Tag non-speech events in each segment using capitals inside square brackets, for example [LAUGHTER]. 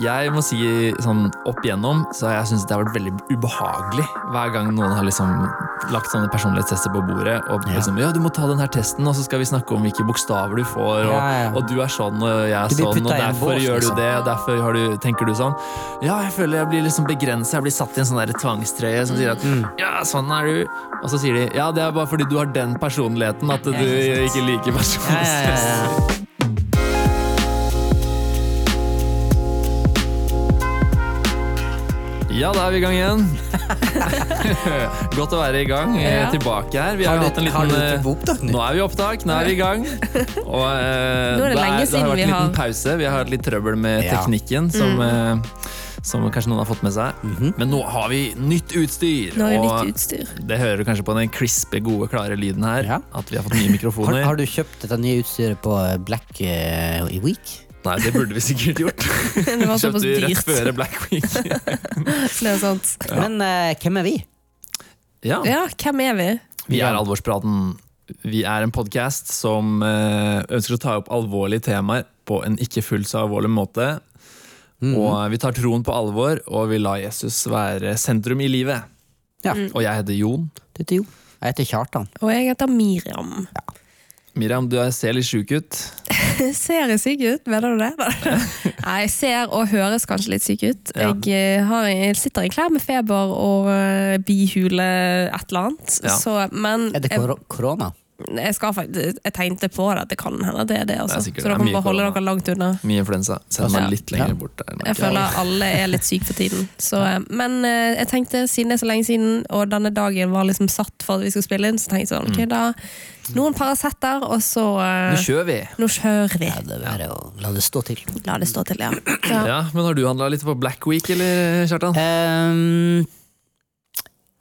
Jeg må si sånn opp igjennom så jeg syntes det har vært veldig ubehagelig hver gang noen har liksom lagt sånne personlighetstester på bordet. Og Ja. liksom, ja, du må ta den her testen, og så skal vi snakke om hvilke bokstaver du får. Og, Ja, ja. og du er sånn, og jeg er sånn, og derfor bås, gjør du liksom. det, og derfor har du, tenker du sånn. Ja, jeg føler jeg blir liksom begrenset, jeg blir satt i en sånn tvangstrøye som sier at Mm. ja, sånn er du. Og så sier de ja, det er bare fordi du har den personligheten at du ikke liker Ja, ja, ja, personlighetstester. Ja. Da er vi i gang igjen. [LAUGHS] Godt å være i gang. eh, Ja. Tilbake her. Vi har, Har du, har liten du eh, opptak Nå nå? er vi i opptak, nå er vi i gang. [LAUGHS] Og, eh, Nå er det lenge det siden har vært en liten har- pause. Vi har hatt litt trøbbel med Ja. teknikken, som, Mm. eh, som kanskje noen har fått med seg. Mhm. Men nå har vi nytt utstyr. Nå har vi nytt utstyr. det hører du kanskje på den crispe, gode, klare lyden her. Ja. At vi har fått nye mikrofoner. har du kjøpt dette nye utstyret på Black uh, Week? Nei, det burde vi sikkert gjort. [LAUGHS] Det var såpass Kjøpte vi rett før Black Week. [LAUGHS] Det er sant. Men uh, hvem er vi? Ja. Ja, hvem er vi? Vi er Alvorspraten. Vi er en podkast som eh, ønsker å ta opp alvorlige temaer på en ikke fullt så alvorlig måte. Mm. Og vi tar troen på alvor, og vi lar Jesus være sentrum i livet. Ja. Og jeg heter Jon. Du heter jo. Jeg heter Kjartan. Og jeg heter Miriam. Miriam, du ser litt sjuk ut. [LAUGHS] Ser jeg syk ut? Mener du det? [LAUGHS] Nei, jeg ser og høres kanskje litt syk ut. Ja. Jeg, eh, har, jeg sitter i klær med feber og eh, bihule et eller annet. Ja. Så, men Er det kor korona? Jeg, skal, faktisk- jeg tenkte på det, at det kan hende det er det. Altså. Det er så dere må bare holde dere langt unna. Mye influensa. Send Ja. meg litt lenger Ja. bort der. Jeg føler alle er litt syke for tiden. Så, eh, men eh, jeg tenkte, siden det er så lenge siden, og denne dagen var liksom satt for at vi skulle spille inn, så tenkte jeg sånn, ok da, noen Paracet-er, og så Nå eh, kjører vi! nå kjører vi. Ja, det er bare å la det stå til. La det stå til, ja. ja. Ja, Men har du handla litt på Black Week, eller, Kjartan? Um,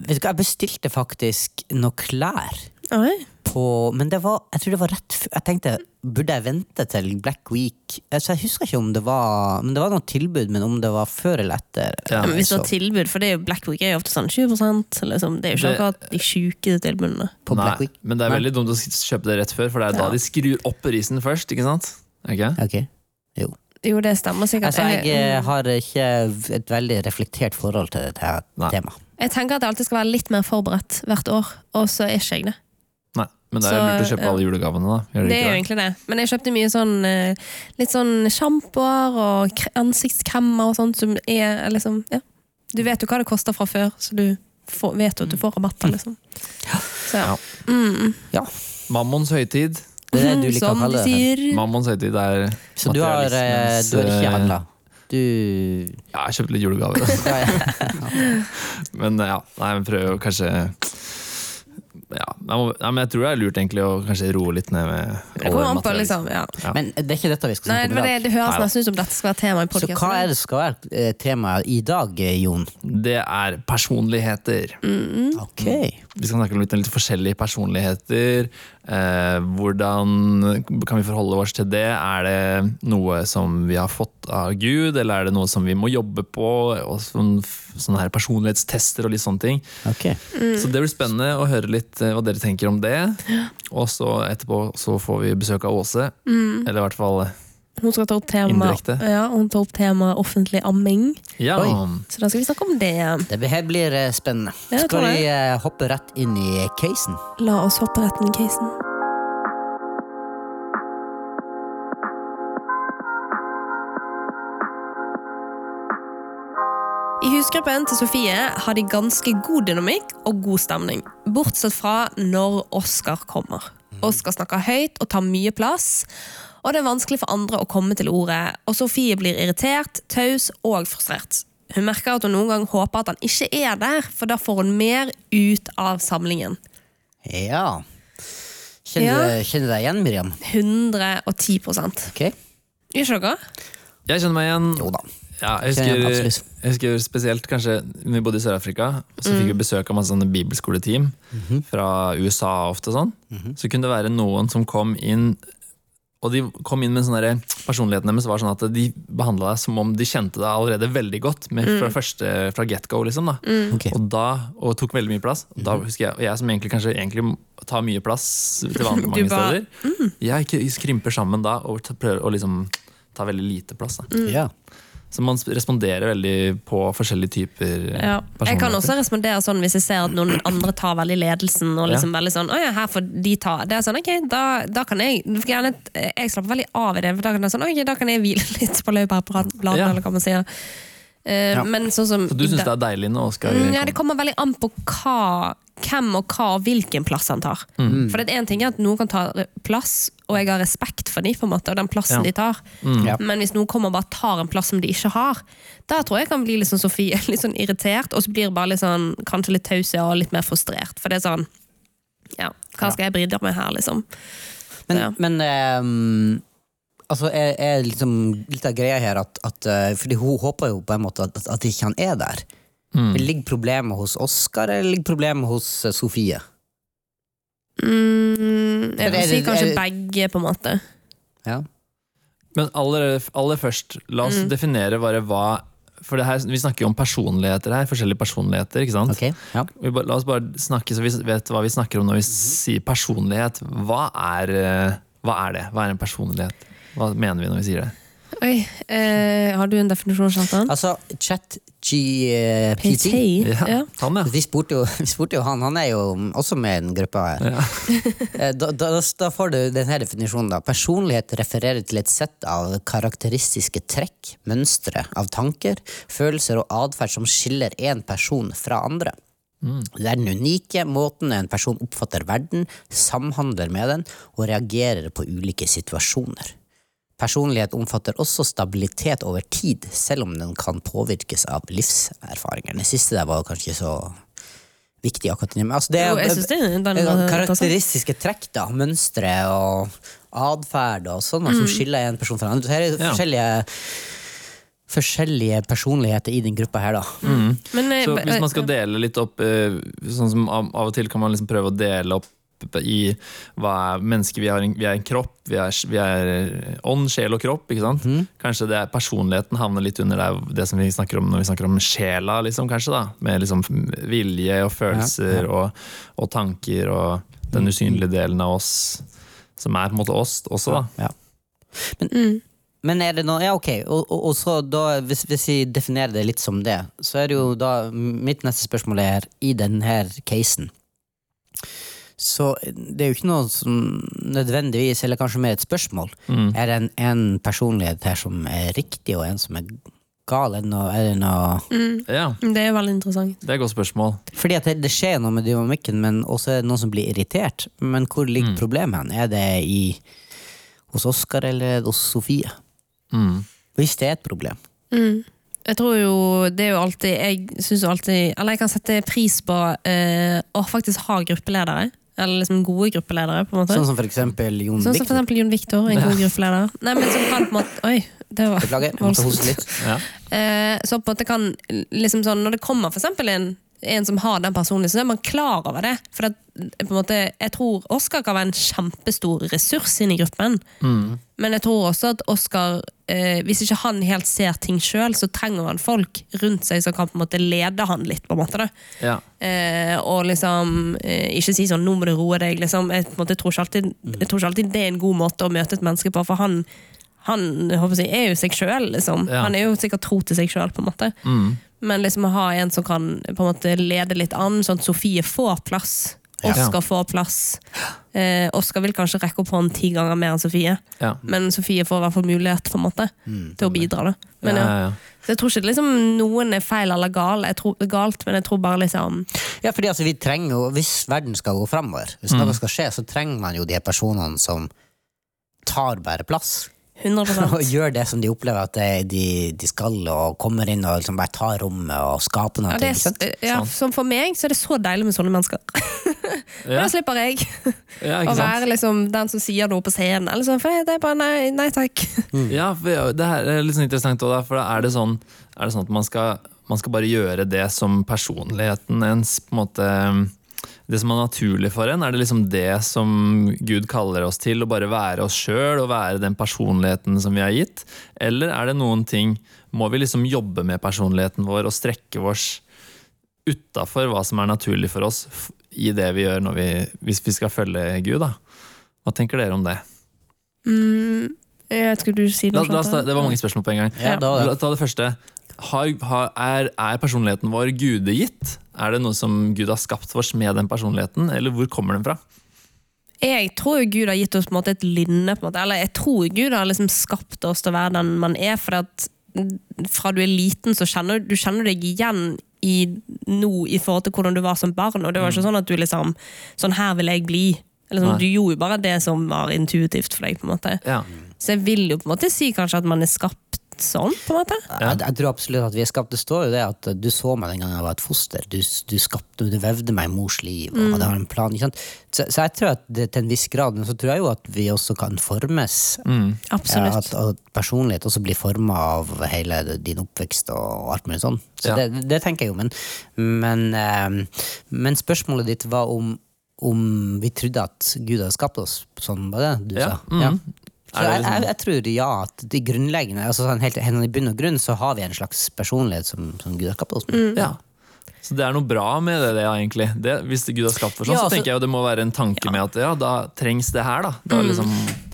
vet du hva, jeg bestilte faktisk noe klær Oi. På Men det var, jeg tror det var rett før Jeg tenkte, burde jeg vente til Black Week? Altså, jeg husker ikke om det var Men det var noe tilbud, men om det var før eller etter. Ja, Men hvis det er tilbud, for det er jo Black Week er jo ofte sånn 20% liksom. Det er jo ikke Det- akkurat de sjuke tilbudene. på Black Week. men det er Nei. veldig dumt å kjøpe det rett før, for det er da de skrur opp prisen først. ikke sant? Okay? Okay. Jo. Jo, det stemmer sikkert. Altså, jeg eh, har ikke et veldig reflektert forhold til dette Nei. temaet. jeg tenker at jeg alltid skal være litt mer forberedt hvert år, og så er ikke jeg det. Men det er Så, lurt å kjøpe alle julegavene, da. Gjør Det det er jo egentlig det. Men jeg kjøpte mye sånn eh, litt sånn sjampoer og ansiktskremmer ansiktskremer og sånt som er liksom Ja. Du vet jo hva det koster fra før, så du får, vet jo at du får rabatter, liksom. Så ja. Ja. Mm. Mammons høytid. Det er det du liker Som å kalle det. sier. Mammons høytid er Så du har, eh, du har ikke eh, handla? Du Ja, jeg kjøpte litt julegaver. [LAUGHS] ja, ja. [LAUGHS] men ja, nei, men prøver jo kanskje ja, jeg må, ja, men jeg tror det er lurt egentlig å kanskje roe litt ned med Det kommer an på, liksom. Ja. Ja. Men det er ikke dette vi skal snakke om i det, dag. det høres nesten ut som dette skal være tema i Så hva er det skal være eh, temaet i dag, eh, Jon? Det er personligheter. Mm. Ok. Vi skal snakke om litt, litt forskjellige personligheter. Eh, hvordan kan vi forholde oss til det? Er det noe som vi har fått av Gud, eller er det noe som vi må jobbe på? Og sånn, sånne her personlighetstester og litt sånne ting. ok. Så det blir spennende å høre litt eh, hva dere tenker om det. Og så etterpå så får vi besøk av Åse. Eller i hvert fall Hun skal ta opp tema, ja, hun tar opp tema offentlig amming, Ja. Så da skal vi snakke om det. Det her blir eh, spennende. Ja, Skal vi eh, hoppe rett inn i casen? La oss hoppe rett inn i casen. I til Sofie har de ganske god dynamikk og god stemning. Bortsett fra når Oskar kommer. Oskar snakker høyt og tar mye plass. Og det er vanskelig for andre å komme til ordet. Og Sofie blir irritert, taus og frustrert. Hun merker at hun noen gang håper at han ikke er der, for da får hun mer ut av samlingen. Ja. Kjenner, Ja. Du, kjenner du deg igjen, Miriam? 110 Ok. Gjør ikke dere? Jeg kjenner meg igjen. Jo da. Ja, jeg, husker, jeg husker spesielt kanskje vi bodde i Sør-Afrika, så fikk vi besøk av masse sånne bibelskoleteam fra USA ofte. sånn. Så kunne det være noen som kom inn og de kom inn med sånne Personligheten deres var sånn at de behandla deg som om de kjente deg allerede veldig godt. Med, fra, første, fra get go, liksom. da. Ok. Og da, og tok veldig mye plass. Og Da husker jeg, og jeg som egentlig kanskje egentlig tar mye plass til [LAUGHS] vanlig mange bare- steder, jeg k- krymper sammen da og prøver å liksom ta veldig lite plass. Da. Ja. Så man responderer veldig på forskjellige typer eh, Ja. Jeg kan også respondere sånn hvis jeg ser at noen andre tar veldig ledelsen. Og liksom veldig sånn, «Å ja, her får de ta Det er sånn, ok, da, da kan jeg gjerne, Jeg slapper veldig av i det, for da kan jeg, sånn, ok, da kan jeg hvile litt på laurbærbladene, Ja. eller hva man sier. Eh, Ja. Men sånn som Så du syns det er deilig når Oskar Mm, Ja, Det kommer veldig an på hva, hvem og hva og hvilken plass han tar. Mm. For det er en ting er at noen kan ta plass, og jeg har respekt for dem, på en måte, og den plassen Ja. de tar. Mm. Men hvis noen kommer og bare tar en plass som de ikke har, da tror jeg kan bli litt sånn Sofie, [LAUGHS] litt sånn irritert, og så blir det bare litt sånn, kanskje litt taus og litt mer frustrert. For det er sånn Ja, hva skal jeg bry meg her, liksom? Men, Ja. men ehm, altså, er, er liksom litt av greia her at, at eh, Fordi hun håper jo på en måte at, at ikke han er der. Ligger problemet hos Oskar, eller ligger problemet hos eh, Sofie? Mm, jeg vil si kanskje er- begge, på en måte. Ja. Men aller, aller først, la Mm. oss definere bare hva For det her, Vi snakker jo om personligheter her, forskjellige personligheter. ikke sant? Okay, ja. La oss bare snakke så vi vet hva vi snakker om når vi sier personlighet. Hva er, eh, hva er det? Hva er en personlighet? Hva mener vi når vi sier det? Oi, eh, har du en definisjon, Shantan? Altså, ChatGPT ja, Ja. Han, ja. vi spurte, jo, [LAUGHS] vi spurte jo han, han er jo også med i den gruppa her. Ja. Da, da, da får du denne definisjonen. da. Personlighet refererer til et sett av karakteristiske trekk, mønstre av tanker, følelser og atferd som skiller én person fra andre. Det er den unike måten en person oppfatter verden, samhandler med den og reagerer på ulike situasjoner. Personlighet omfatter også stabilitet over tid, selv om den kan påvirkes av livserfaringer. Det siste der var kanskje ikke så viktig akkurat nå. men Altså, det er, er karakteristiske trekk, da. Mønstre og atferd og sånn, Mm. som skiller en person fra en annen. Her er det Ja. forskjellige, forskjellige personligheter i den gruppa her, da. Men, eh, Så hvis man skal dele litt opp eh, Sånn som av, av og til kan man liksom prøve å dele opp i hva er mennesker Vi, en, vi er en kropp, vi er, vi er eh, ånd, sjel og kropp. ikke sant? Kanskje det er personligheten havner litt under det, det som vi snakker om når vi snakker om sjela, liksom, kanskje. da Med liksom vilje og følelser Og, og tanker og den usynlige delen av oss som er på en måte oss også, da. Ja. Men, men er det noe Ja, ok. Og, og, og så da, hvis, hvis vi definerer det litt som det, så er det jo da Mitt neste spørsmål er i denne casen så det er jo ikke noe som nødvendigvis, eller kanskje mer et spørsmål. Mm. Er det en, en personlighet her som er riktig, og en som er gal? Er det noe, er det noe Ja, Det er veldig interessant. det er et godt spørsmål. Fordi at det, det skjer noe med dynamikken, men også er det noen som blir irritert. Men hvor ligger problemet hen? Er det i, hos Oskar eller er det hos Sofie? Mm. Hvis det er et problem. Mm. Jeg tror jo det er jo alltid Jeg synes jo alltid Eller jeg kan sette pris på eh, å faktisk ha gruppeledere. Eller liksom gode gruppeledere, på en måte. Sånn som for eksempel Jon Sånn som for eksempel Jon Viktor, en god gruppeleder. Nei, men som kan på en måte Oi, det var Beklager, jeg måtte hoste litt. Ja. Eh, så på en måte kan liksom sånn, Når det kommer for eksempel en, en som har den personligheten, så er man klar over det. For en måte, jeg tror Oskar kan være en kjempestor ressurs inn i gruppen. Men jeg tror også at Oskar, eh, hvis ikke han helt ser ting sjøl, så trenger han folk rundt seg som kan på en måte lede han litt. på en måte. Ja. Eh, og liksom eh, ikke si sånn 'nå må du roe deg'. Liksom. Jeg, måte, jeg, tror alltid, jeg tror ikke alltid det er en god måte å møte et menneske på, for han, han jeg er jo seg sjøl. Liksom. Ja. Han er jo sikkert tro til seg sjøl, på en måte. Mm. Men liksom å ha en som kan på en måte lede litt an, sånn at Sofie får plass. Ja. Får plass. Eh, Oskar vil kanskje rekke opp hånden ti ganger mer enn Sofie, Ja. men Sofie får i hvert fall mulighet på en måte, til å bidra. Da. Men, ja, ja. ja, ja. Så jeg tror ikke liksom, noen er feil eller gal, jeg tror, galt, men jeg tror bare liksom Ja, fordi altså, vi trenger jo, Hvis verden skal gå framover, hvis Mm. noe skal skje, så trenger man jo de personene som tar bare plass. 100 [LAUGHS] Og gjør det som de opplever at de, de skal, og kommer inn og liksom bare tar rommet og skaper noe. ja, det ikke sant? er, ja, som For meg så er det så deilig med sånne mennesker. [LAUGHS] Ja, Da slipper jeg ja, å være liksom, den som sier noe på scenen. Eller sånn, for det er bare nei, nei takk. [LAUGHS] Ja, for ja, det her er litt sånn interessant også, for da er det sånn, er det sånn at man skal, man skal bare gjøre det som personligheten ens på en måte Det som er naturlig for en, er det liksom det som Gud kaller oss til? Å bare være oss sjøl og være den personligheten som vi har gitt? Eller er det noen ting Må vi liksom jobbe med personligheten vår og strekke oss utafor hva som er naturlig for oss i det vi gjør når vi, hvis vi skal følge Gud? da? Hva tenker dere om det? Mm, Jeg vet ikke, du sier La, noe la oss ta, sånt. det var mange spørsmål på en gang. Ja, da, La, ta det første. Har, har, er, er personligheten vår gudegitt? Er det noe som Gud har skapt for oss med den personligheten, eller hvor kommer den fra? Jeg tror Gud har gitt oss måte et lynne. Eller jeg tror Gud har liksom skapt oss til å være den man er. For at fra du er liten, så kjenner du kjenner deg igjen i nå i forhold til hvordan du var som barn. Og det var ikke sånn at du liksom Sånn her vil jeg bli. Eller sånn, du gjorde jo bare det som var intuitivt for deg. på en måte. Ja. Så jeg vil jo på en måte si kanskje at man er skapt sånn. på en måte. Jeg, jeg tror absolutt at vi er skapt. Det står jo det at du så meg den gangen jeg var et foster. Du, du skapte, du vevde meg i mors liv, og det har en plan. Ikke sant? Så, så jeg tror at det, til en viss grad, så tror jeg jo at vi også kan formes. Absolutt. Ja, at, at personlighet også blir forma av hele din oppvekst og alt mulig sånn. Så Ja. det, det tenker jeg jo, men, men, eh, men spørsmålet ditt var om, om vi trodde at Gud hadde skapt oss. Sånn var det du Ja, sa? mm. Ja. Så jeg, liksom- jeg, jeg tror ja, at de grunnleggende altså sånn helt, helt I bunn og grunn så har vi en slags personlighet som, som Gud har skapt oss med. ja. Så det er noe bra med det, det egentlig. Det, hvis Gud har skapt for sånn, Ja, så altså- tenker jeg jo det må være en tanke med at ja, da trengs det her, da. da liksom,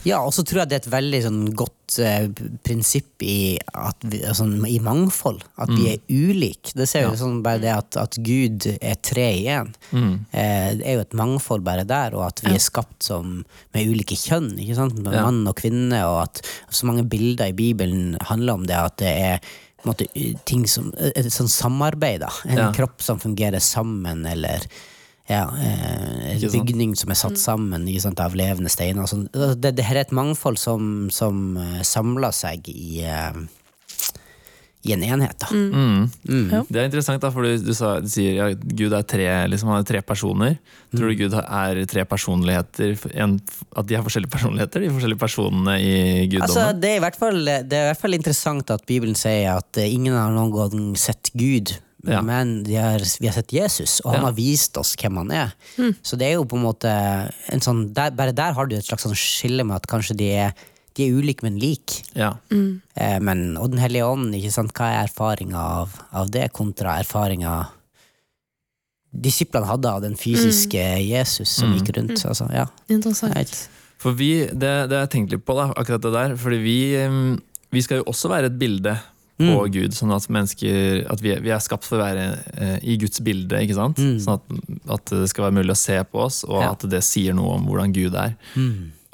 Ja, og så tror jeg det er et veldig sånn, godt eh, prinsipp i, at vi, altså, i mangfold. At vi er ulike. Det ser jo sånn bare det at, at Gud er tre i én. Eh, det er jo et mangfold bare der, og at vi er skapt som, med ulike kjønn. Ikke sant? Med Ja. Mann og kvinne, og at så mange bilder i Bibelen handler om det. At det er måte, ting som, et sånn samarbeid. Da. En Ja. kropp som fungerer sammen, eller ja, en bygning som er satt sammen ikke sant, av levende steiner. og sånn. Det, det her er et mangfold som, som samler seg i, eh, i en enhet. Da. Ja. Det er interessant, da, for du, du, sa, du sier ja, Gud er tre, liksom, han er tre personer. Tror du Gud er tre personligheter? En, at de har forskjellige personligheter, de forskjellige personene i guddommen? Altså, det, er i hvert fall, det er i hvert fall interessant at Bibelen sier at eh, ingen har noen gang sett Gud. Ja. Men de har, vi har sett Jesus, og han Ja. har vist oss hvem han er. Så det er jo på en måte en sånn, der, Bare der har du et slags sånn skille med at kanskje de er, de er ulike, men like. ja. Eh, men, og Den hellige ånd, ikke sant? hva er erfaringa av, av det, kontra erfaringa disiplene hadde av den fysiske Jesus som gikk rundt? Altså, ja, Interessant. For vi, det, det har jeg tenkt litt på, da, akkurat det der. Fordi vi, vi skal jo også være et bilde på Gud. Sånn at mennesker At vi, vi er skapt for å være eh, i Guds bilde. ikke sant? Sånn at, at det skal være mulig å se på oss, og Ja. at det sier noe om hvordan Gud er.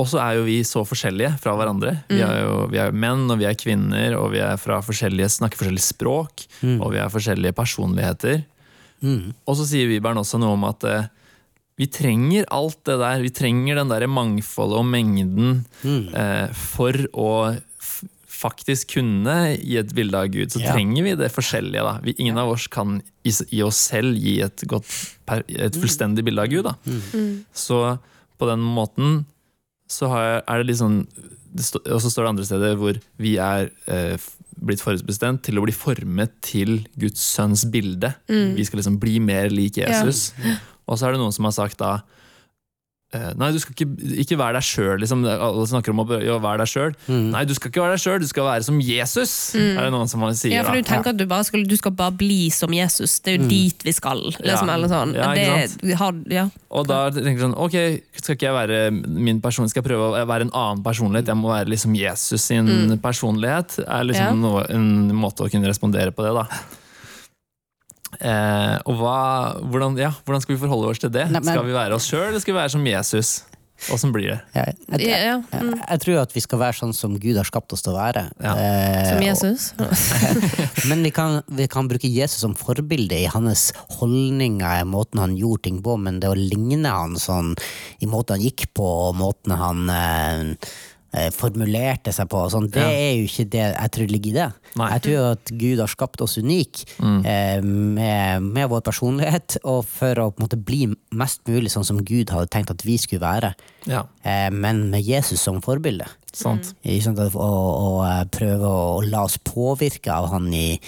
Og så er jo vi så forskjellige fra hverandre. Vi er jo vi er menn, og vi er kvinner, og vi er fra forskjellige, snakker forskjellige språk, og vi er forskjellige personligheter. Og så sier Vibern også noe om at eh, vi trenger alt det der. Vi trenger den der mangfoldet og mengden eh, for å f faktisk kunne gi et bilde av Gud. Så yeah. trenger vi det forskjellige. da. Vi, ingen av oss kan i, i oss selv gi et, godt, per, et fullstendig bilde av Gud. da. Så på den måten så har jeg, er det litt sånn Og så står det andre steder hvor vi er eh, blitt forutbestemt til å bli formet til Guds sønns bilde. Vi skal liksom bli mer lik Jesus. Og så er det noen som har sagt da Nei, du skal ikke, ikke være deg sjøl. Liksom. Alle snakker om å ja, være deg sjøl. Nei, du skal ikke være deg sjøl, du skal være som Jesus! Er det noen som sier Ja, for du da. tenker at du bare skal, du skal bare bli som Jesus. Det er jo dit vi skal. Liksom, Ja. eller sånn. Ja, ikke det, har, ja. Og da tenker du sånn, ok, skal ikke jeg være min person, skal jeg prøve å være en annen personlighet? Jeg må være liksom Jesus sin personlighet. er liksom Ja. noe, en måte å kunne respondere på det, da. Eh, og hva, hvordan, ja, hvordan skal vi forholde oss til det? Nei, men- Skal vi være oss sjøl, eller skal vi være som Jesus? Åssen blir det? Jeg, jeg, Ja, ja. jeg, jeg tror at vi skal være sånn som Gud har skapt oss til å være. Ja. Eh, Som Jesus. og- [LAUGHS] Men vi kan, vi kan bruke Jesus som forbilde i hans holdninger, i måten han gjorde ting på, men det å ligne han sånn i måten han gikk på, og måten han eh, formulerte seg på, sånn, det Ja. er jo ikke det jeg tror ligger i det. Nei. Jeg tror at Gud har skapt oss unik mm. med, med vår personlighet, og for å på en måte bli mest mulig sånn som Gud hadde tenkt at vi skulle være, Ja, eh, men med Jesus som forbilde. sant. Sant? Og, og eh, prøve å, å la oss påvirke av han i,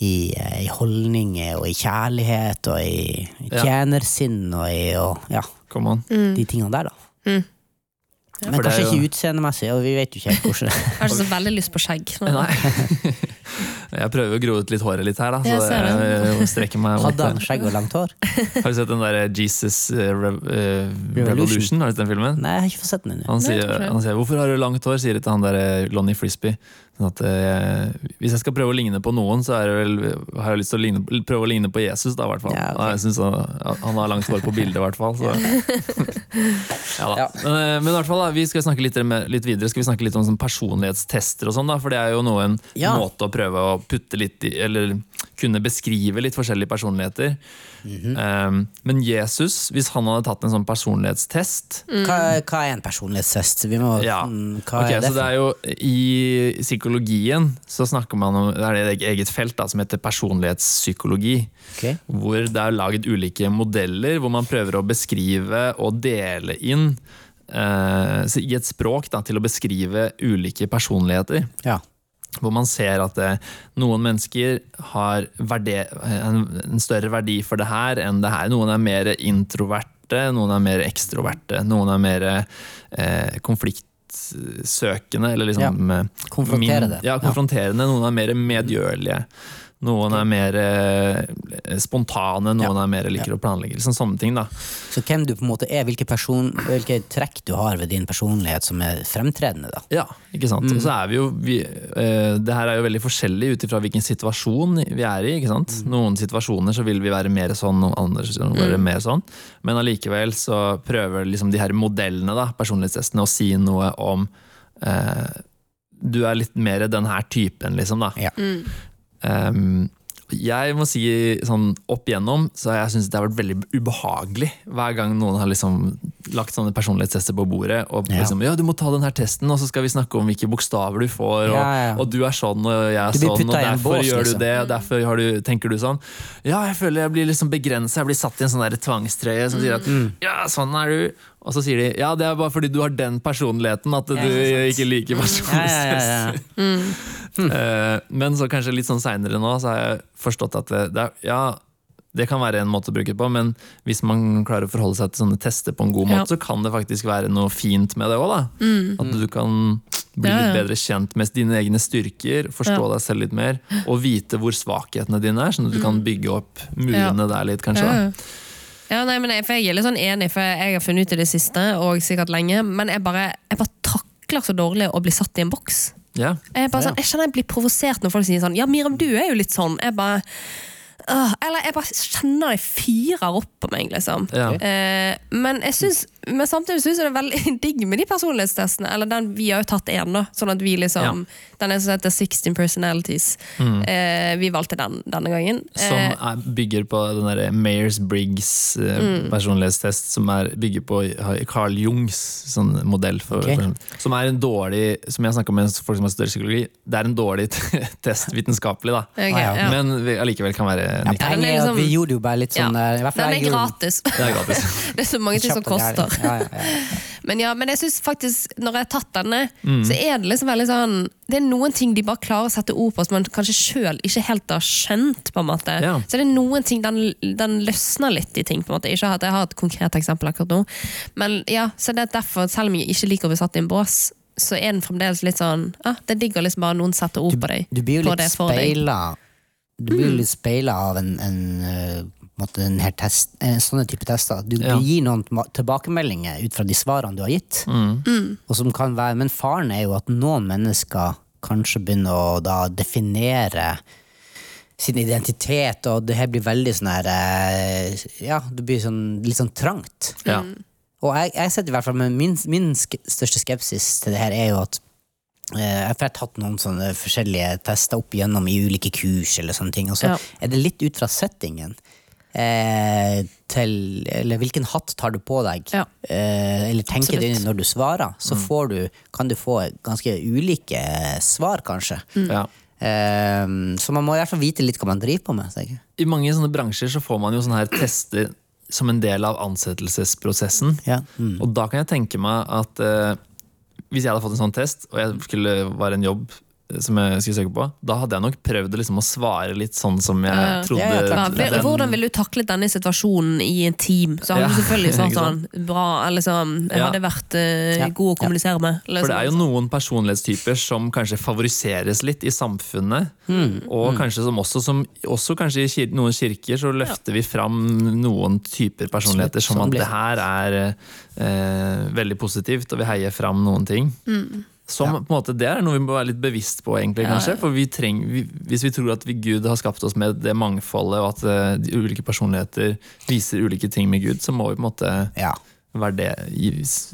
i, eh, i holdninger og i kjærlighet og i, i tjenersinn og i og, ja, Come de tingene der, da. Men Det er kanskje jo- ikke utseendemessig, og vi vet jo ikke helt hvordan Jeg har så veldig lyst på skjegg. [LAUGHS] Nei. Jeg prøver å gro ut litt håret litt her, da. Så Jeg jeg, jeg strekker meg Hadde han skjegg og langt hår? [LAUGHS] Har du sett den der Jesus eh, eh, Revolution? Har du sett den filmen? Nei, jeg har ikke fått sett den ennå. Han sier, han sier 'hvorfor har du langt hår', sier det til han der eh, Lonnie Frisbee. Sånn at, eh, hvis jeg skal prøve å ligne på noen, så er det vel, har jeg lyst til å ligne, prøve å ligne på Jesus. da, hvert fall. Ja, okay. Jeg synes han, han har langt hår på bildet, i hvert fall. Så. [LAUGHS] ja. Men, eh, men i hvert fall da, vi skal snakke litt, litt videre Skal vi snakke litt om sånn personlighetstester, og sånn da, for det er jo noe en måte å prøve å putte litt i, eller kunne beskrive litt forskjellige personligheter. Mm -hmm. um, men Jesus, hvis han hadde tatt en sånn personlighetstest Hva, hva er en personlighetstest? Vi må, ja. mm, hva okay, er det så det er jo I psykologien så snakker man om det er et eget felt da, som heter personlighetspsykologi. Okay. Hvor det er laget ulike modeller hvor man prøver å beskrive og dele inn uh, i et språk da, til å beskrive ulike personligheter. Ja. Hvor man ser at eh, noen mennesker har en, større verdi for det her enn det her. Noen er mer introverte, noen er mer ekstroverte. Noen er mer eh, konfliktsøkende, eller liksom ja, Konfronterende. Min, ja, konfronterende. Noen er mer medgjørlige. Noen er mer eh, spontane, noen Ja. er mer liker å planlegge. Liksom sånne ting, da. Så hvem du på en måte er, hvilke, person, hvilke trekk du har ved din personlighet som er fremtredende, da. Ja, ikke sant. Mm. Og så er vi jo vi, eh, Det her er jo veldig forskjellig ut ifra hvilken situasjon vi er i. ikke sant? Mm. Noen situasjoner så vil vi være mer sånn, og andre vil vi være Mm. mer sånn. Men allikevel så prøver liksom de her modellene, da, personlighetstestene, å si noe om eh, Du er litt mer den her typen, liksom, da. Ja. Um, jeg må si sånn opp igjennom så jeg syntes det har vært veldig ubehagelig hver gang noen har liksom lagt sånne personlighetstester på bordet. Og liksom, ja, du må ta den her testen, og så skal vi snakke om hvilke bokstaver du får. Og, Ja, ja. og du er sånn, og jeg er sånn, og derfor bås, gjør du liksom. det. Og derfor har du, tenker du sånn. Ja, jeg føler jeg blir liksom begrensa. Jeg blir satt i en sånn tvangstrøye som sier at Mm. ja, sånn er du. Og så sier de ja, det er bare fordi du har den personligheten at du ikke liker Ja, personlighetstester. ja, ja, ja. [LAUGHS] Eh, Men så kanskje litt sånn seinere nå, så har jeg forstått at det, det er, ja, det kan være en måte å bruke det på, men hvis man klarer å forholde seg til sånne tester på en god måte, Ja. så kan det faktisk være noe fint med det òg, Mm. At du kan bli Ja, litt bedre kjent med dine egne styrker, forstå Ja. deg selv litt mer, og vite hvor svakhetene dine er, sånn at du kan bygge opp murene der litt, kanskje. Ja, da. Ja. Nei, men jeg, jeg er litt sånn enig, for jeg har funnet ut i det siste, og sikkert lenge, men jeg bare, jeg bare takler så dårlig å bli satt i en boks. Ja. Jeg, bare sånn, jeg kjenner jeg blir provosert når folk sier sånn Ja, Miriam, du er jo litt sånn. Jeg bare øh, Eller jeg bare kjenner det fyrer opp på meg, liksom. Ja. Eh, men, jeg synes, men samtidig syns jeg det er veldig [LAUGHS] digg med de personlighetstestene. Eller den, vi har jo tatt én, da. Sånn at vi liksom Den er som heter 16 Personalities. Eh, vi valgte den denne gangen. Mm. Som Eh, er, bygger på den derre Mayers-Briggs eh, Mm. personlighetstest, som er, bygger på Carl Jungs sånn modell. For, okay. for, som er en dårlig Som jeg snakka med folk som har studert psykologi, det er en dårlig [LAUGHS] test vitenskapelig, da. Okay, Ah, ja. ja. Men vi, allikevel kan være Ja, er liksom- vi gjorde jo bare litt sånn Ja. der, i hvert fall Den er gratis. Det er gratis. [LAUGHS] Det er så mange ting som koster. [LAUGHS] gærlig. Ja, ja, ja. Men ja, men jeg synes faktisk, når jeg har tatt denne, Mm. så er det liksom veldig sånn Det er noen ting de bare klarer å sette ord på som man kanskje sjøl ikke helt har skjønt. på en måte. Så det er noen ting, den, den løsner litt i ting. på en måte. Ikke at jeg har et konkret eksempel akkurat nå. Men ja, så det er derfor, selv om jeg ikke liker å bli satt i en bås, så er den fremdeles litt sånn ah, Det digger liksom bare noen setter ord på deg. Du blir jo litt speila Du blir jo litt speila av en, en, eh, en måte en test, sånne type tester. Du, Ja. du gir noen tilbakemeldinger ut fra de svarene du har gitt. Og som kan være, men faren er jo at noen mennesker kanskje begynner å da definere sin identitet, og det her blir veldig sånn her eh, Ja, det blir sånn, litt sånn trangt. Ja. Og jeg, jeg setter i hvert fall med min, min største skepsis til det her er jo at eh, jeg har tatt noen sånne forskjellige tester opp igjennom i ulike kurs, eller sånne ting, og så Ja. er det litt ut fra settingen. Eh, til, eller hvilken hatt tar du på deg, Ja. eh, eller tenker du Absolutt. når du svarer, så får du, kan du få ganske ulike svar, kanskje. Ja. Eh, så man må i hvert fall vite litt hva man driver på med. tenker. I mange sånne bransjer så får man jo sånne her tester som en del av ansettelsesprosessen. Ja. Mm. Og da kan jeg tenke meg at eh, hvis jeg hadde fått en sånn test, og jeg skulle være en jobb som jeg skulle søke på, da hadde jeg nok prøvd liksom å svare litt sånn som jeg Ja. trodde. Ja, ja, den- hvordan ville du taklet denne situasjonen i en team? Så hadde Ja, du selvfølgelig [LAUGHS] svart sånn bra, eller sånn Jeg Ja. hadde vært uh, god å ja. kommunisere med. Liksom. For det er jo sånn. noen personlighetstyper som kanskje favoriseres litt i samfunnet. Mm, Og kanskje som også, som, også kanskje i kir noen kirker så løfter vi fram noen typer personligheter som Sånn at det her er uh, veldig positivt, og vi heier fram noen ting. Som Ja. måte, Det er noe vi må være litt bevisst på, egentlig, kanskje. For vi treng, vi, Hvis vi tror at vi, Gud har skapt oss med det mangfoldet, og at eh, de ulike personligheter viser ulike ting med Gud, så må vi på en måte Ja. verde,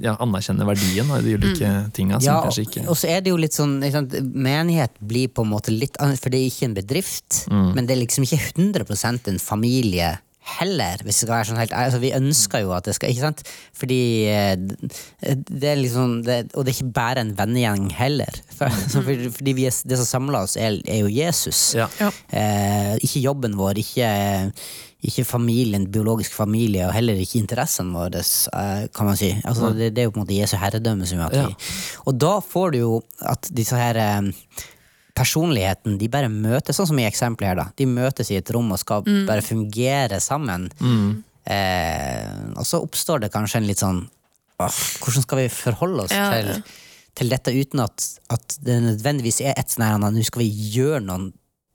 ja, anerkjenne verdien av de ulike tinga. Ja, og så er det jo litt sånn sant, Menighet blir på en måte litt annet, for det er ikke en bedrift. Men det er liksom ikke 100% en familie heller, hvis det skal være sånn helt altså, Vi ønsker jo at det skal, ikke sant? Fordi eh, det er liksom det, Og det er ikke bare en vennegjeng heller. [LAUGHS] For, så for, fordi vi er, det som samler oss, er, er jo Jesus. Ja. Ja. Eh, ikke jobben vår, ikke, ikke familien, biologisk familie, og heller ikke interessene våre, eh, kan man si. Altså, det, det er jo på en måte Jesu herredømme som gjør at Ja. vi Og da får du jo at disse her eh, personligheten, de bare møtes, sånn som i eksempelet her, da. De møtes i et rom og skal bare fungere sammen. Eh, og så oppstår det kanskje en litt sånn åh, Hvordan skal vi forholde oss Ja, til, til dette uten at, at det nødvendigvis er et sånn her Nå skal vi gjøre noen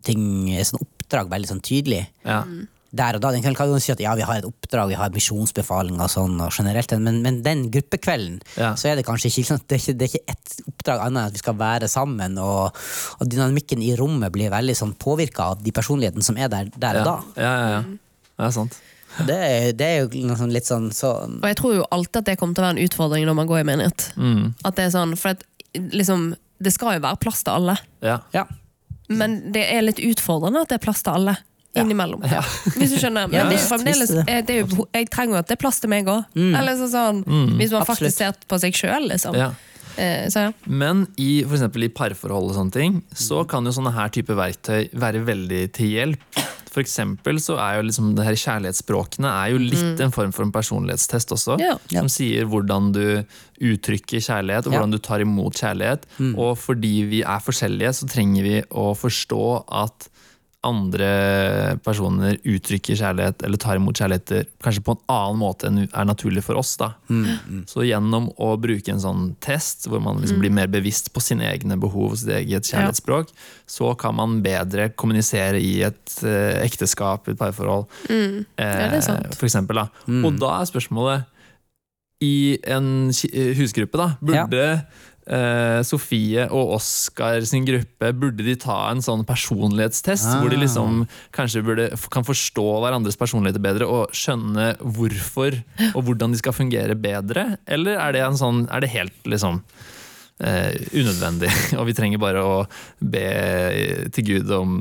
ting, sånn oppdrag veldig sånn tydelig. Ja. Der og da. Den kvelden kan si at ja, vi har et oppdrag, vi har misjonsbefaling og sånn, og generelt, men, men den gruppekvelden, Ja. så er det kanskje ikke, det er ikke, det er ikke ett oppdrag annet enn at vi skal være sammen, og, og dynamikken i rommet blir veldig sånn påvirka av de personlighetene som er der, der og da. Ja, ja, ja. Det er sant. Det, er- det er jo sånn litt sånn så Og jeg tror jo alltid at det kommer til å være en utfordring når man går i menighet. Mm. At det er sånn, for at liksom Det skal jo være plass til alle, Ja. Ja. men det er litt utfordrende at det er plass til alle. Ja. Innimellom. Hvis du skjønner. Men det er fremdeles, er det. eh, er jo, jeg trenger jo at det er plass til meg òg. Eller så sånn, Hvis man Absolutt. faktisk ser på seg sjøl, liksom. Ja. Eh, så ja. Men i, for i parforhold og sånne ting, så kan jo sånne her type verktøy være veldig til hjelp. For eksempel så er jo liksom det her kjærlighetsspråkene er jo litt en form for en personlighetstest også. Ja. Ja. Som sier hvordan du uttrykker kjærlighet, og Ja. hvordan du tar imot kjærlighet. Og fordi vi er forskjellige, så trenger vi å forstå at andre personer uttrykker kjærlighet eller tar imot kjærligheter kanskje på en annen måte enn er naturlig for oss. da. Så gjennom å bruke en sånn test, hvor man liksom blir mer bevisst på sine egne behov og sitt eget kjærlighetsspråk, så kan man bedre kommunisere i et eh, ekteskap, et parforhold. Mm. Ja, det sant. Eh, for eksempel, da. Og da er spørsmålet I en eh, husgruppe, da, burde eh, Sofie og Oskar sin gruppe Burde de ta en sånn personlighetstest? Ah. Hvor de liksom kanskje burde, kan forstå hverandres personligheter bedre og skjønne hvorfor og hvordan de skal fungere bedre? Eller er det, en sånn, er det helt liksom eh, unødvendig, [LAUGHS] og vi trenger bare å be til Gud om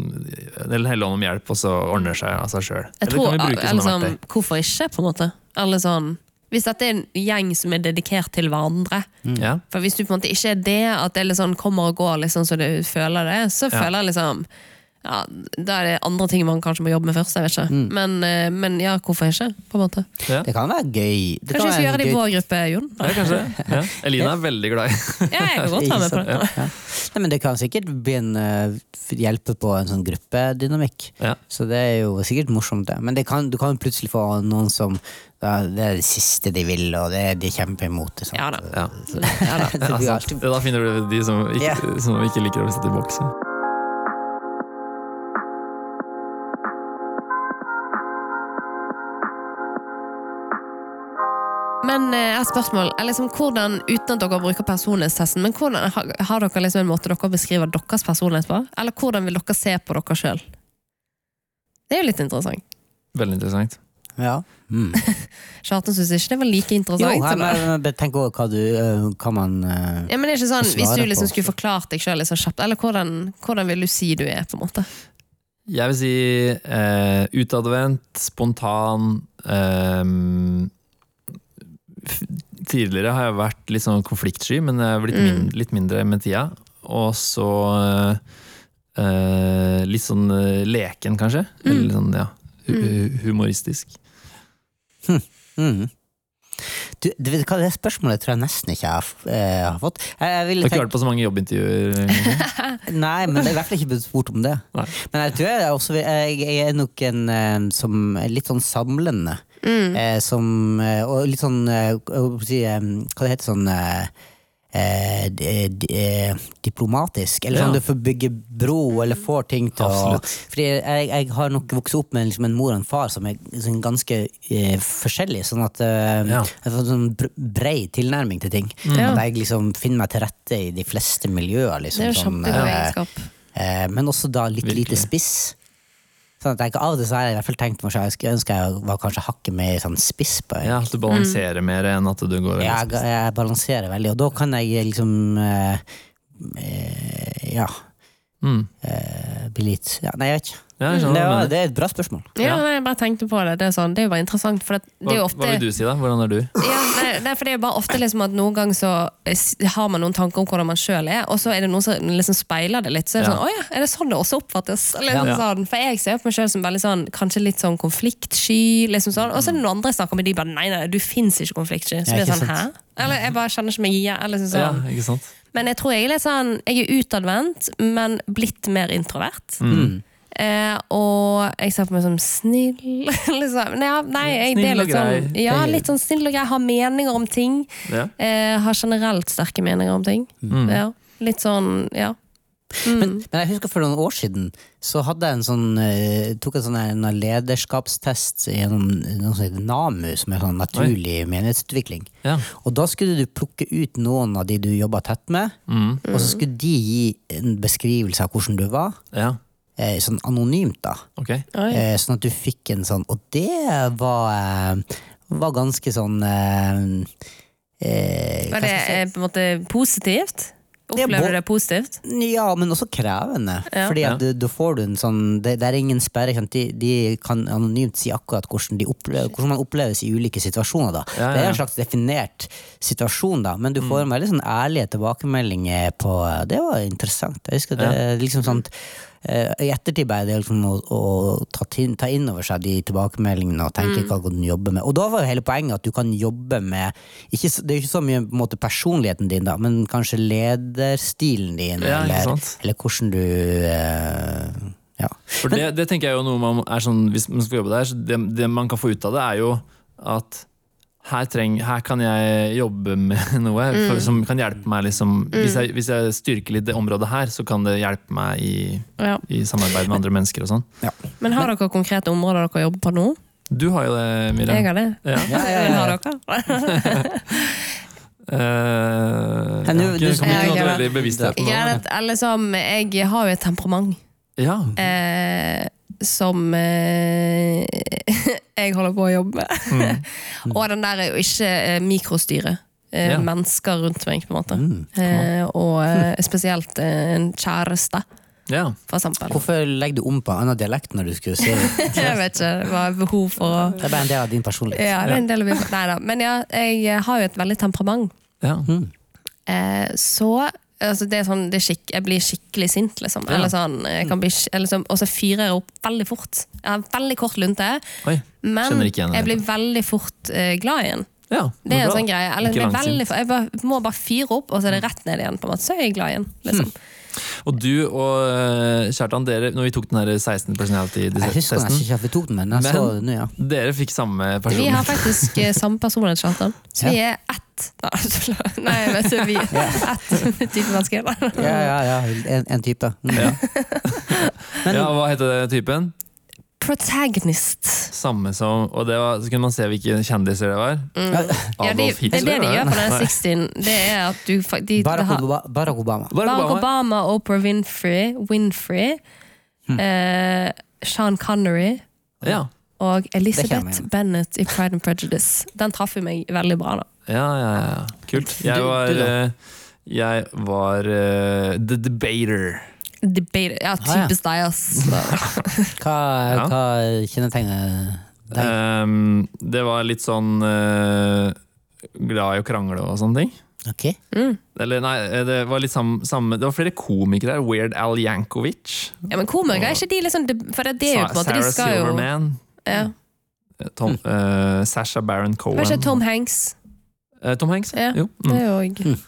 Eller helle om hjelp, og så ordner det seg av seg sjøl? Verktøy? hvorfor ikke, på en måte? Eller sånn, hvis dette er en gjeng som er dedikert til hverandre. Ja. For Hvis du på en måte ikke er det, at det liksom kommer og går liksom, så du føler det, så føler jeg liksom ja, Da er det andre ting man kanskje må jobbe med først. jeg vet ikke. Men, eh, men ja, hvorfor ikke? på en måte. Ja. Det kan være gøy. Det Kanskje kan vi skal gjøre det i vår gruppe, Jon? Ja, kanskje. Ja. Elina er veldig glad i [LAUGHS] Ja, jeg kan godt være med på det. Ja. Nei, men det kan sikkert bli en, eh, hjelpe på en sånn gruppedynamikk. Ja. Så det er jo sikkert morsomt, det. Men det kan, du kan jo plutselig få noen som ja, Det er det siste de vil, og det, de kjemper imot Liksom. Ja da. Ja. Ja, da. [LAUGHS] Det Ja, blir alltid- Da finner du de som ikke, som ikke liker å sitte i boks. Men eh, jeg har et spørsmål. Liksom, hvordan, uten at dere bruker personlighetstesten, men hvordan, har, har dere liksom en måte dere beskriver deres personlighet på? Eller hvordan vil dere se på dere sjøl? Det er jo litt interessant. Veldig interessant. Ja. Mm. [LAUGHS] Kjartan syns ikke det var like Jo, interessant. her, men, men tenk også hva du eh, Hva man eh, Ja, men det er ikke sånn, Hvis du liksom på. skulle forklart deg sjøl liksom kjapt, eller hvordan, hvordan vil du si du er? på en måte? Jeg vil si eh, utadvendt, spontan ehm, f- Tidligere har jeg vært litt sånn konfliktsky, men jeg har blitt Mm. min, litt mindre med tida. Og så eh, eh, litt sånn eh, leken, kanskje. Mm. Eller sånn, ja, hu humoristisk. mm. Du, du hva, Det spørsmålet tror jeg nesten ikke jeg har, eh, har fått. Jeg, jeg Du har ikke vært på så mange jobbintervjuer? [LAUGHS] nei, men det er i hvert fall ikke blitt spurt om det. Nei. Men jeg tror jeg, er også, jeg, jeg er nok en eh, som er litt sånn samlende. Eh, som, eh, og litt sånn eh, si, eh, Hva det heter sånn eh, de, eh, diplomatisk. Eller sånn Ja. du får bygge bro, eller får ting til å. Fordi jeg, jeg har nok vokst opp med liksom en mor og en far som er sånn ganske eh, forskjellige. Sånn at eh, Ja. jeg får sånn brei tilnærming til ting. Mm. At jeg liksom finner meg til rette i de fleste miljøer. Liksom, Det er jo sånn, eh. Eh, men også da litt Virkelig. lite spiss. Sånn at jeg, ikke av og til så har jeg i hvert fall tenkt meg selv, jeg ønsker ønske jeg var kanskje hakket mer sånn spiss på Ja, At du balanserer mer enn at du går jeg, jeg balanserer veldig, og da kan jeg liksom eh, eh, Ja, Mm. eh, bli litt ja, Nei, jeg vet ikke. Ja, ja, Det, er et bra spørsmål. Ja, Ja. nei, jeg bare tenkte på det. Det er, sånn, det er jo bare interessant. For det, det er jo hva ofte vil du si, da? Hvordan er du? ja, nei, nei, for det er jo bare ofte liksom at noen ganger så eh, har man noen tanker om hvordan man sjøl er, og så er det noen som liksom speiler det litt. Så er det Ja. sånn, å ja, er det sånn det også oppfattes? Liksom Ja. sånn, for jeg ser på meg sjøl som veldig sånn, kanskje litt sånn konfliktsky, liksom sånn. og så er det noen andre jeg snakker med, de bare nei, nei, du fins ikke konfliktsky. Så blir det sånn, hæ? Eller jeg bare kjenner ikke meg igjen. Eller liksom Ja, sånn. ikke sant? Men jeg tror jeg er litt sånn, jeg er utadvendt, men blitt mer introvert. Mm. Eh, og jeg ser på meg som snill. [LAUGHS] liksom. Nei, nei, jeg, Snill og litt sånn, grei. ja, litt sånn snill og grei. Har meninger om ting. Ja. Eh, har generelt sterke meninger om ting. Mm. Ja, litt sånn, ja. Mm. Men, men jeg husker for noen år siden så hadde jeg en sånn uh, tok en sånn en lederskapstest gjennom noe som heter NAMU, som er sånn naturlig menighetsutvikling. Ja. Og da skulle du plukke ut noen av de du jobba tett med, Mm. og så skulle de gi en beskrivelse av hvordan du var. ja. Eh, sånn anonymt, da. Okay. Eh, sånn at du fikk en sånn Og det var, eh, var ganske sånn Var det eh, på en måte positivt? Er Opplever du det positivt? Ja, men også krevende. Ja. Fordi at du, du får du en sånn Det, det er ingen sperre. De, de kan anonymt si akkurat hvordan, de opplever, hvordan man oppleves i ulike situasjoner. da Ja, ja, Det er en slags definert situasjon, da men du får en veldig sånn ærlige tilbakemeldinger på Det var interessant. Jeg husker det liksom sånn I ettertid er det liksom å, å ta, inn, ta inn over seg de tilbakemeldingene og tenke hva kan du jobbe med. Og da var jo hele poenget at du kan jobbe med ikke, Det er jo ikke så mye måte, personligheten din, da men kanskje lederstilen din, Ja, eller, eller hvordan du eh, Ja. For det, det tenker jeg jo noe man er sånn Hvis man skal jobbe der, så det, det man kan få ut av det, er jo at her, treng, her kan jeg jobbe med [LAUGHS] noe for, som kan hjelpe meg. Liksom, hvis, jeg, hvis jeg styrker litt det området her, så kan det hjelpe meg i, Ja. i samarbeid med andre mennesker og sånn. Men har dere konkrete områder dere jobber på nå? Du har jo det, Miriam. Jeg har det. Ja. Ja, ja, ja. Har dere? Uh, Men du- har du- Ja, jeg har jo et temperament Ja. eh, som eh, [LAUGHS] jeg holder på å jobbe med. Mm. [LAUGHS] og den der er jo ikke eh, mikrostyre. Eh, Ja. Mennesker rundt meg, på en måte. Mm. Eh, og spesielt en kjæreste, ja. for. Hvorfor legger du om på annen dialekt når du skulle si det? [LAUGHS] Jeg vet ikke, det var behov for å Det er bare en del av din personlighet. Ja, det er en del av Nei da. Men ja, jeg har jo et veldig temperament. ja. Eh, så altså det er sånn, det er skikk, Jeg blir skikkelig sint, liksom. Ja. Eller sånn, jeg kan bli, eller så, og så fyrer jeg opp veldig fort. Jeg har veldig kort lunte, Oi. men ikke igjen jeg blir veldig fort uh, glad igjen. ja. Det er en bra. sånn greie. Eller, er langsint. veldig, jeg bare, må bare fyre opp, og så er det rett ned igjen. på en måte, Så er jeg glad igjen. Liksom. Og du og eh, Kjartan, dere, når vi tok den her 16 Jeg husker testen. personality-testen, ikke at vi tok den, men jeg Men- så det nå, ja. dere fikk samme Vi har faktisk eh, samme personlighet, Kjartan. [LAUGHS] Så vi er ett. [LAUGHS] Nei, vet så vi [LAUGHS] ett type mennesker. Ja, ja, ja. En, en type. Ja. [LAUGHS] Ja. ja, hva heter det typen? Protagonist. Samme som Og det var, så kunne man se hvilke kjendiser det var. Ja, de, Hitler, det er det de gjør på den Nei. 16. Det er at du de, Barack, har- Obama, Barack Obama. Barack Obama. Oprah Winfrey, Winfrey eh, Sean Connery Ja. og Elisabeth Elizabeth. Bennett i Pride and Prejudice. Den traff jo meg veldig bra. da Ja, ja, ja. Kult. Jeg var, eh, jeg var uh, The Debater. Debater. ja, ja. typisk deg, ass. [LAUGHS] Hva, Ja. hva kjennetegner deg? Um, det var litt sånn uh, glad i å krangle og sånne ting. Ok. Mm. Eller nei, det var litt samme, samme Det var flere komikere der. Weird Al Jankovic. Ja, men komikere er ikke de liksom For det, det er jo på en måte Sarah jo Silverman. ja. Tom, uh, Sasha Baron Cohen. Kanskje Tom Hanks? Eh, Tom Hanks? Ja, Jo. det Mm. jo òg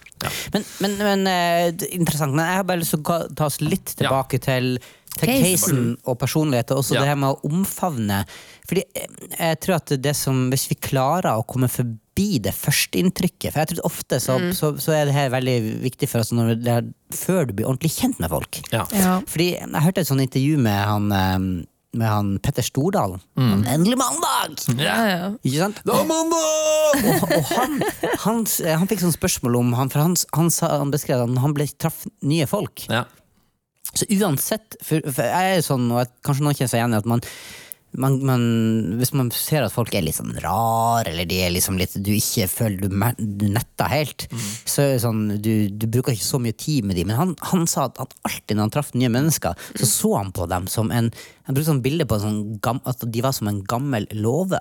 Men, men, men eh, er interessant. Men jeg har bare lyst til å ta oss litt tilbake til, til Case. casen og personlighet, og også Ja. det her med å omfavne. Fordi eh, jeg tror at det som, hvis vi klarer å komme forbi det førsteinntrykket For jeg tror ofte så, så, så er det her veldig viktig for oss når det er, før du blir ordentlig kjent med folk. Ja. Ja. Fordi jeg hørte et sånt intervju med han, eh, med han Petter Stordalen. Mm. Endelig mandag! Ja, ja. Ikke sant? Det er mandag! og, og han, han, han fikk sånn spørsmål om han, For han, han, sa, han beskrev at han ble traff nye folk. Ja. Så uansett For, for jeg er sånn, og jeg, kanskje noen kjenner seg igjen i at man, man, man Hvis man ser at folk er litt sånn rar, eller de er liksom litt du ikke føler du, du netter helt, så er det sånn du, du bruker ikke så mye tid med dem. Men han, han sa at, at alltid når han traff nye mennesker, så så han på dem som en Han brukte sånn bilde på en sånn gam, at de var som en gammel låve.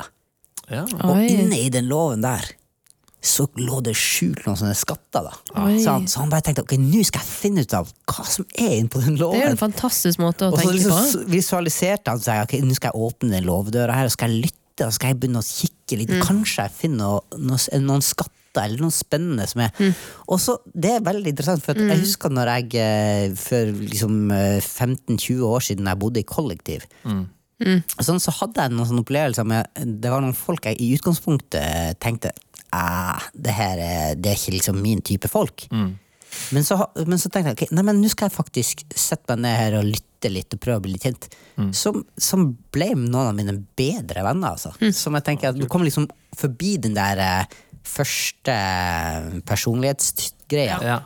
Ja. Og Oi. inne i den låven der så lå det skjult noen sånne skatter. da så han, så han bare tenkte ok, nå skal jeg finne ut av hva som er inne på den Det er jo en fantastisk måte å Og så tenke liksom på. Så visualiserte han seg ok, nå skal jeg åpne den låvedøra her og skal jeg lytte og skal jeg begynne å kikke litt. Mm. Kanskje jeg finner noe, noe, noen skatter eller noe spennende som er Mm. Og så, Det er veldig interessant, for at jeg husker når jeg eh, for liksom eh, 15-20 år siden jeg bodde i kollektiv. Sånn, så hadde jeg noen sånne opplevelser med Det var noen folk jeg i utgangspunktet tenkte ah, det her er, det er ikke liksom min type folk. Men, så, men så tenkte jeg okay, nei, men nå skal jeg faktisk sette meg ned her og lytte litt og prøve å bli litt kjent. Som, som ble noen av mine bedre venner. Altså. Som jeg tenker at Du kommer liksom forbi den der eh, første personlighetsgreia. Ja.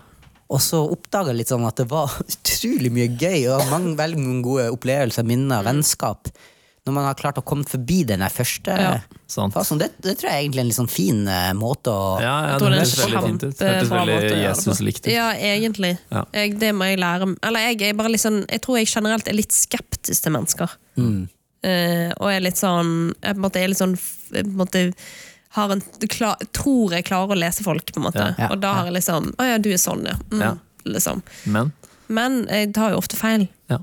Og så oppdaga jeg litt sånn at det var [LAUGHS] utrolig mye gøy og mange, veldig mange gode opplevelser, minner, vennskap. Når man har klart å komme forbi den første Ja, sant. fasen. Det, det tror jeg er egentlig er en litt sånn fin eh, måte å Ja, ja, det høres veldig fint ut. Det hørtes veldig. Jesus-likt ut. Ja, egentlig. Ja. Jeg, det må jeg lære Eller jeg jeg, bare litt sånn Jeg tror jeg generelt er litt skeptisk til mennesker. Mm. Uh, og er litt sånn Jeg på en måte er litt sånn på en måte, en, klar, tror jeg klarer å lese folk, på en måte. Ja. Ja. Og da har jeg liksom Å ja, du er sånn, ja. Mm, Ja. Liksom. Men Men jeg tar jo ofte feil. ja.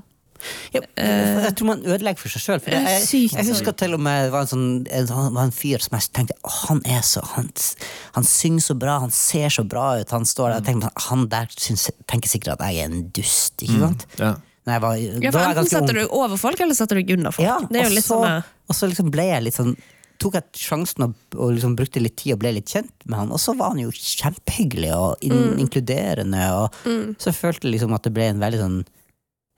ja, Jeg tror man ødelegger for seg sjøl. Jeg, jeg, husker til og med det var en, sånn, en, var en fyr som jeg tenkte «Å, han er så han, han synger så bra, han ser så bra ut. Han står der og tenker Han der syns, tenker sikkert at jeg er en dust, ikke sant? ja. Jeg var, Ja, for var Enten setter ung. du over folk, eller setter du under folk. Ja, det er jo og litt så, sånn og så liksom ble jeg litt sånn tok jeg sjansen og, og liksom brukte litt tid og ble litt kjent med han. Og så var han jo kjempehyggelig og in Mm. inkluderende. Og Så følte jeg liksom at det ble en veldig sånn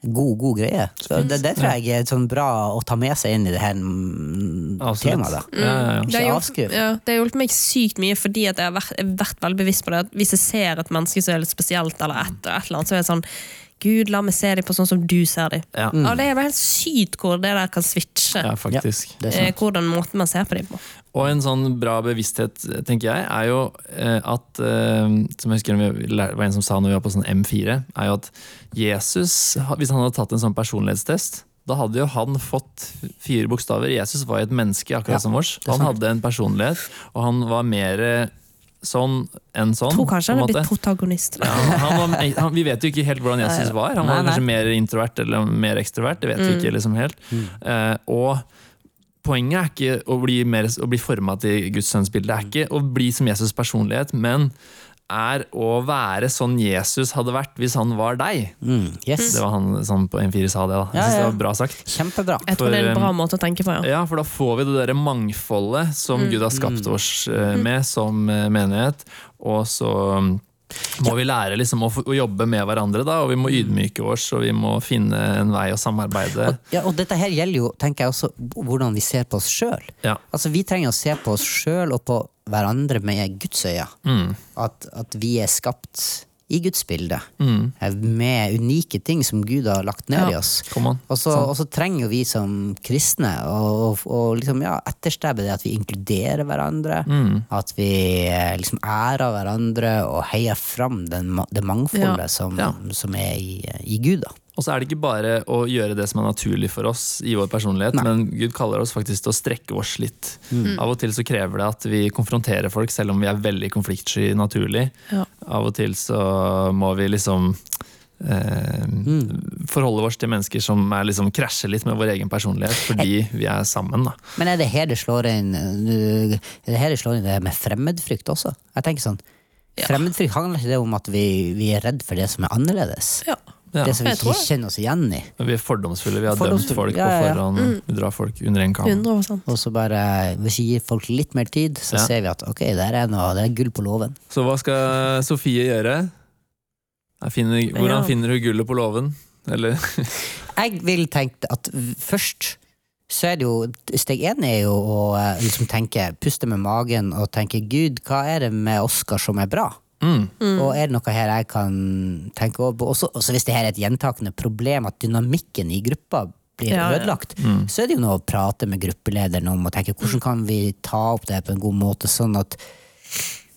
god, god greie. Så det, det tror jeg er sånn bra å ta med seg inn i det her mm, Absolutt. temaet. da. Ja, ja, ja. Det har hjulpet- Ja, det har hjulpet meg sykt mye fordi at jeg har vært, jeg har vært veldig bevisst på det. At hvis jeg ser et menneske som er litt spesielt, eller et, et eller annet, så er det sånn Gud, la meg se dem på sånn som du ser dem. Ja. Mm. det er bare helt sykt hvor det der kan switche. ja, faktisk. Det er eh, hvordan måten man ser på dem på. Og en sånn bra bevissthet, tenker jeg, er jo eh, at eh, Som jeg husker det var en som sa når vi var på sånn M4, er jo at Jesus, hvis han hadde tatt en sånn personlighetstest da hadde jo han fått fire bokstaver. Jesus var jo et menneske, akkurat Ja, som vårs. Han hadde en personlighet, og han var mer sånn enn sånn. To tror kanskje på han har blitt protagonist. Ja, han var, han, vi vet jo ikke helt hvordan Jesus var. Han var Nei, nei. kanskje mer introvert eller mer ekstrovert. Det vet vi ikke liksom helt. Eh, og poenget er ikke å bli, mer, å bli forma til Guds sønns bilde. Det er ikke å bli som Jesus' personlighet, men er å være sånn Jesus hadde vært hvis han var deg. Mm, yes. Det var han som på M4 sa det. da. Jeg synes ja. det var bra sagt. Kjempebra. Jeg tror det er en bra måte å tenke på, ja. Ja, for da får vi det der mangfoldet som Gud har skapt oss eh, med som eh, menighet. Og så må vi lære liksom å, å jobbe med hverandre, da, og vi må ydmyke oss og vi må finne en vei å samarbeide. Og, ja, og dette her gjelder jo tenker jeg også hvordan vi ser på oss sjøl. Ja. Altså, vi trenger å se på oss sjøl og på hverandre med Guds øyne. Mm. At, at vi er skapt i Guds bilde, Mm. med unike ting som Gud har lagt ned i oss. Og så, og så trenger vi som kristne å liksom, ja, etterstrebe det at vi inkluderer hverandre. Mm. At vi eh, liksom ærer hverandre og heier fram den, det mangfoldet Ja. Som, Ja. som er i, i Gud. da. Og så er det ikke bare å gjøre det som er naturlig for oss i vår personlighet, men Gud kaller oss faktisk til å strekke oss litt. Av og til så krever det at vi konfronterer folk, selv om vi er veldig konfliktsky naturlig. Ja. Av og til så må vi liksom eh, forholde oss til mennesker som er liksom krasjer litt med vår egen personlighet fordi vi er sammen. da. Men er det her det slår inn Er det her det slår inn det med fremmedfrykt også? Jeg tenker sånn, Fremmedfrykt handler ikke det om at vi, vi er redd for det som er annerledes? Ja. Ja. Det som vi jeg ikke kjenner oss igjen i? Vi er fordomsfulle, vi har dømt folk ja, på forhånd. Vi drar folk under en kam. Og så bare, Hvis vi gir folk litt mer tid, så Ja. ser vi at ok, der er noe, det er gull på låven. Så hva skal Sofie gjøre? Finner, hvordan finner hun gullet på låven? Eller [LAUGHS] Jeg vil tenke at først så er det jo Steg én er jo å eh, liksom tenke, puste med magen og tenke Gud, hva er det med Oskar som er bra? Mm. Og er det noe her jeg kan tenke over på? Også, også hvis det her er et gjentakende problem, at dynamikken i gruppa blir Ja, ja. Mm. så er det jo noe å prate med gruppelederen om og tenke hvordan kan vi ta opp det på en god måte, sånn at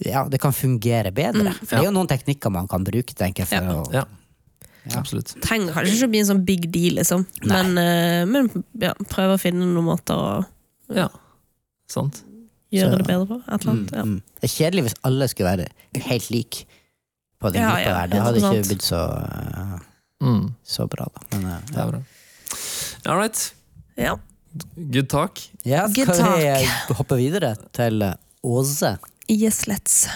ja, det kan fungere bedre. For det er jo noen teknikker man kan bruke, tenker jeg. For Ja. å, Ja. Absolutt. Trenger kanskje ikke å bli en sånn big deal, liksom. Men, eh, men ja, prøve å finne noen måter å Ja. Sant. Gjøre Så- det bedre på. Et eller annet. Ja. Mm. Det er kjedelig hvis alle skulle være helt like på den Ja, gruppa ja, der. Det hadde ikke blitt så, uh, Mm. så bra, da. Men, uh, Det ja. er bra. All right. Ja. Good talk. ja, Good vi talk. eh, hoppe videre til eh, Åse? Yes, let's.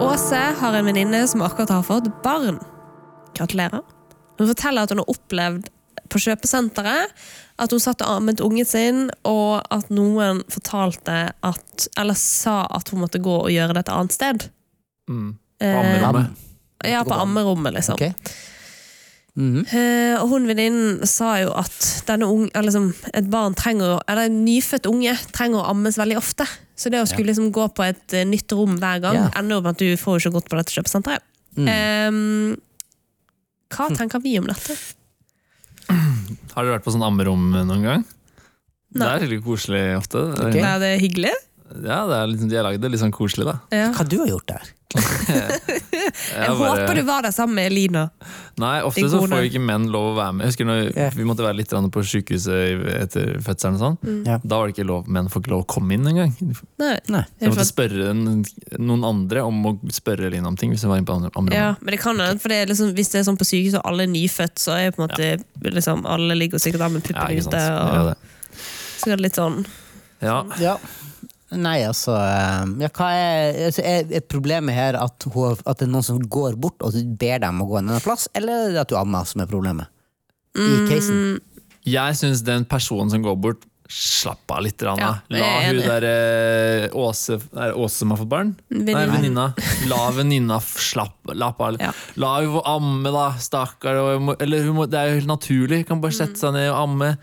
Åse har en venninne som akkurat har fått barn. Gratulerer. Hun forteller at hun har opplevd på kjøpesenteret at hun satt og ammet ungen sin, og at noen fortalte at Eller sa at hun måtte gå og gjøre det et annet sted. Mm. På Eh, ammerommet. Ja, på ammerommet, liksom. Ok. Mhm. Eh, og hun venninnen sa jo at unge, eller liksom, et barn trenger, eller en nyfødt unge trenger å ammes veldig ofte. Så det å skulle liksom gå på et eh, nytt rom hver gang, yeah. ender opp med at du får jo ikke gått på dette kjøpesenteret. Mm. Eh, hva tenker vi om dette? Har dere vært på sånn ammerom noen gang? Det er skikkelig koselig ofte. Okay. Er det hyggelig? Ja, det er liksom, De har lagd det litt sånn koselig, da. Ja. Hva du har gjort der? [LAUGHS] Jeg Jeg bare- håper du var der sammen med Elina. Nei, ofte så får ikke menn lov å være med. Jeg husker når yeah. Vi måtte være litt på sykehuset etter fødselen. og sånn. Mm. Ja. Da var det ikke lov, menn får ikke lov å komme inn engang. Nei. Nei. Jeg måtte spørre noen andre om å spørre Elina om ting. hvis jeg var inne på andre andre Ja, men det kan hende, for det er liksom, hvis det er sånn på sykehus og alle er nyfødt, så er på en måte liksom, alle ligger sikkert der med Ja, puppen Og... ute. Ja, Og, det. så er det litt sånn ja. Ja. Nei, altså eh, ja, Hva er, altså, er, er problemet her at, hun, at det er noen som går bort og ber dem å gå en annen plass, eller er det at du ammer som er problemet? I casen? Jeg syns den personen som går bort, slapp av litt. Ranna. Ja, La hun der eh, Åse Er det Åse som har fått barn? Nei, venninna. La venninna slappe slapp av. Ja. La hun amme, da, stakkar. hun Eller hun må, det er jo helt naturlig. Kan bare sette seg ned og amme.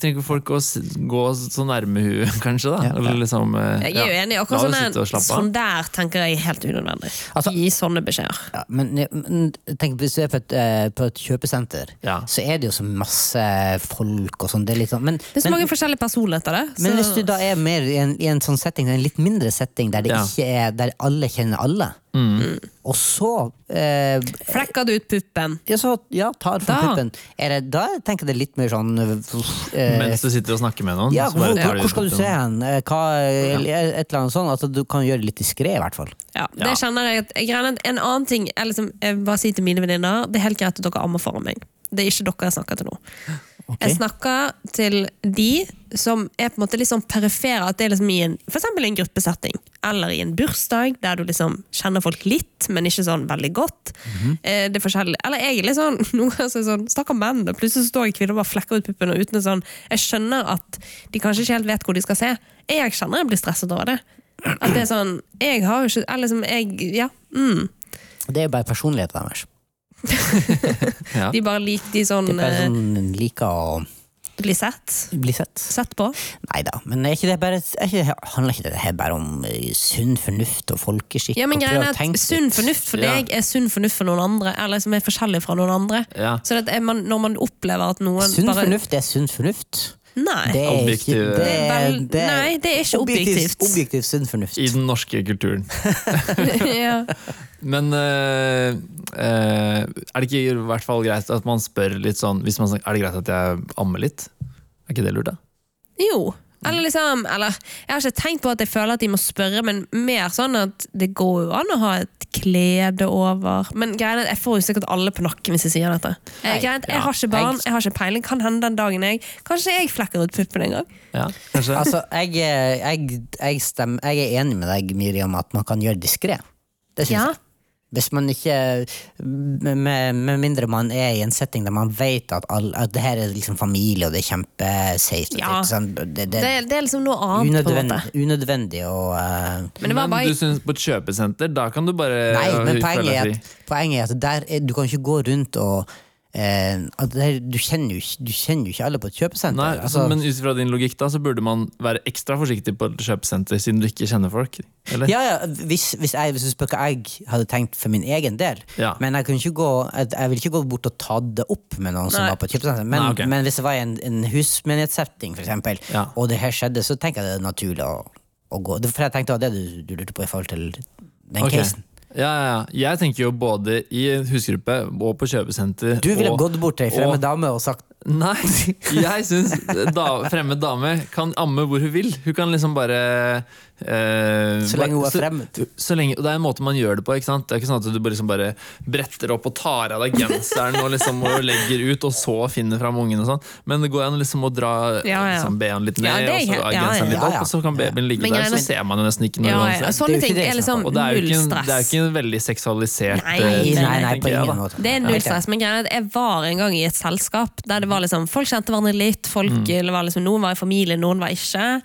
Trenger ikke folk å gå så nærme hun [LAUGHS] kanskje. da Ja, ja. Liksom, eh, Jeg er jo enig. Akkurat sånn, sånn der tenker jeg helt unødvendig. Altså- Gi sånne beskjeder. Ja, men, men tenk, hvis du er på et, eh, på et kjøpesenter, Ja. så er det jo så masse folk og sånn. Det er litt sånn men, Det er så men, mange forskjellige personligheter der. men hvis du da er mer i en, i en sånn setting, en litt mindre setting, der det Ja. ikke er Der alle kjenner alle, Mm. og så eh, Flekker du ut puppen? ja, så, ja, tar fra puppen. Er det, da tenker jeg det litt mer sånn eh, Mens du sitter og snakker med noen. Ja, hvor, hvor, hvor skal du se hen? Eh, Hva, eller Et eller annet sånt. Altså, du kan gjøre det litt diskré, i hvert fall. Ja, det Ja. kjenner jeg, En annen ting jeg, liksom, jeg bare sier til mine venninner Det er helt greit at dere ammer foran meg. Det er ikke dere jeg snakker til nå. Jeg snakker til de som er på en måte sånn perifere. At det er liksom i en, for eksempel i en gruppesetting. Eller i en bursdag der du liksom kjenner folk litt, men ikke sånn veldig godt. Eh, Det er forskjellig. Eller jeg er litt sånn, [LAUGHS] noen ganger så sånn Stakkar menn. Plutselig så står jeg kvinne og bare flekker ut puppene uten sånn Jeg skjønner at de kanskje ikke helt vet hvor de skal se. Jeg kjenner jeg blir stresset over det. At det er sånn Jeg har jo ikke Eller liksom, jeg Ja. Mm. Det er jo bare personligheten deres. [LAUGHS] Ja. De bare liker de sånn Det er bare eh, sånn liker å Bli sett. bli sett. Sett på. Nei da, men er ikke det bare, ikke det, handler ikke det her bare om eh, sunn fornuft og folkeskikk? Ja, men prøve er at Sunn fornuft for Ja. deg er sunn fornuft for noen andre. Eller som er forskjellig fra noen andre. Ja. Så man, når man opplever at noen Sunn bare fornuft er sunn fornuft. Nei. Det er Objektiv- ikke det, er vel- det er nei, det er ikke objektivt. Objektiv sunn fornuft. I den norske kulturen. [LAUGHS] ja. Men eh, eh, er det ikke i hvert fall greit at man spør litt sånn hvis man, Er det greit at jeg ammer litt? Er ikke det lurt, da? Jo. Eller liksom Eller jeg har ikke tenkt på at jeg føler at de må spørre, men mer sånn at det går jo an å ha et klede over. Men greia er jeg får jo sikkert alle på nakken hvis jeg sier dette. Hei, Jeg, jeg ja. har ikke barn, jeg har ikke peiling. Kan hende den dagen jeg Kanskje jeg flekker ut puppen en gang. Ja. Altså, jeg, jeg, jeg, stemmer, jeg er enig med deg, Miriam, at man kan gjøre diskré. Det syns Ja. jeg. Hvis man ikke med, med mindre man er i en setting der man vet at, all, at det her er liksom familie, og det er kjempesafe. Ja. Sånn, det, det, Det, det er liksom noe annet, på en måte. unødvendig, å uh, Men Men bare du synes på et kjøpesenter, da kan du bare Nei, men poenget er at, poenget er at der er, du kan ikke gå rundt og eh, her, du, kjenner jo, du kjenner jo ikke alle på et kjøpesenter. Nei, altså, så, Men ut fra din logikk da, så burde man være ekstra forsiktig på et kjøpesenter, siden du ikke kjenner folk? Eller? ja, ja, hvis, hvis, jeg, hvis du spør hva jeg hadde tenkt for min egen del. Ja. Men jeg, gå, jeg, jeg vil ikke gå bort og ta det opp med noen som var på et kjøpesenter. Men, Nei, okay. men hvis det var i en, en husmenighetssetting, eksempel, Ja. og det her skjedde, så tenker jeg det er naturlig å, å gå. For jeg tenkte det var det du, du lurte på i forhold til den okay. casen. Ja, ja. Jeg tenker jo både i husgruppe og på kjøpesenter. Du ville og, gått bort til ei fremmed dame og sagt Nei, [LAUGHS] jeg syns da, fremmed dame kan amme hvor hun vil. Hun kan liksom bare eh, Så lenge hun er så- fremmed. Så lenge, og Det er en måte man gjør det på. ikke sant? Det er ikke sånn at du bare, liksom bare bretter opp og tar av deg genseren og, liksom, og legger ut, og så finner fram ungen. og sånn. Men det går an liksom å dra Ja, ja. Liksom, behåen litt ned, Ja, og så genseren litt ja, opp, og så kan babyen ligge Men der. Så er- ser man jo nesten ikke noe ja, ja, uansett. Sånne ting er liksom Og det er jo ikke, en- stress. det er ikke en veldig seksualisert Nei, eh, nei, Nei, nei, på ingen måte. Det er null stress, men greia er at jeg var en gang i et selskap der det var liksom, folk kjente hverandre litt. Folk, eller var liksom, noen var i familie, noen var ikke.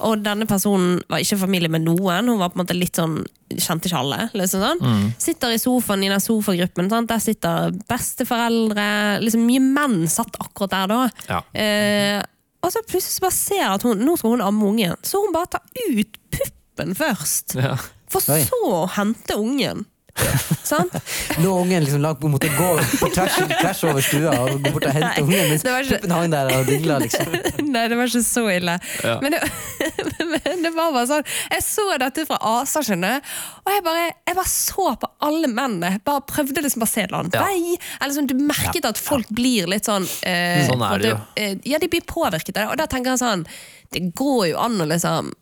Og denne personen var ikke i familie med noen. Hun var på en måte litt sånn, kjente ikke alle. Liksom sånn. Sitter i sofaen i den sofagruppen. Sant? Der sitter besteforeldre. Liksom Mye menn satt akkurat der da. Ja. Eh, og så plutselig så bare ser jeg at hun, nå skal hun amme ungen. Så hun bare tar ut puppen først. Ja. For så å hente ungen. [LAUGHS] Sant? Lå ungen liksom langt måtte gå på tvers, tvers over stua og gå bort og hente ungen mens det puppen hang der og dingla. Liksom. [LAUGHS] Nei, det var ikke så ille. Ja. Men, det, [LAUGHS] men det var bare sånn Jeg så dette fra Asa, skjønner du. Og jeg bare, jeg bare så på alle mennene. Bare prøvde liksom bare å se en annen vei. Eller sånn, du merket at folk blir litt sånn eh, Sånn er det måte, eh, Ja, de blir påvirket av det. Og da tenker jeg sånn Det går jo an å liksom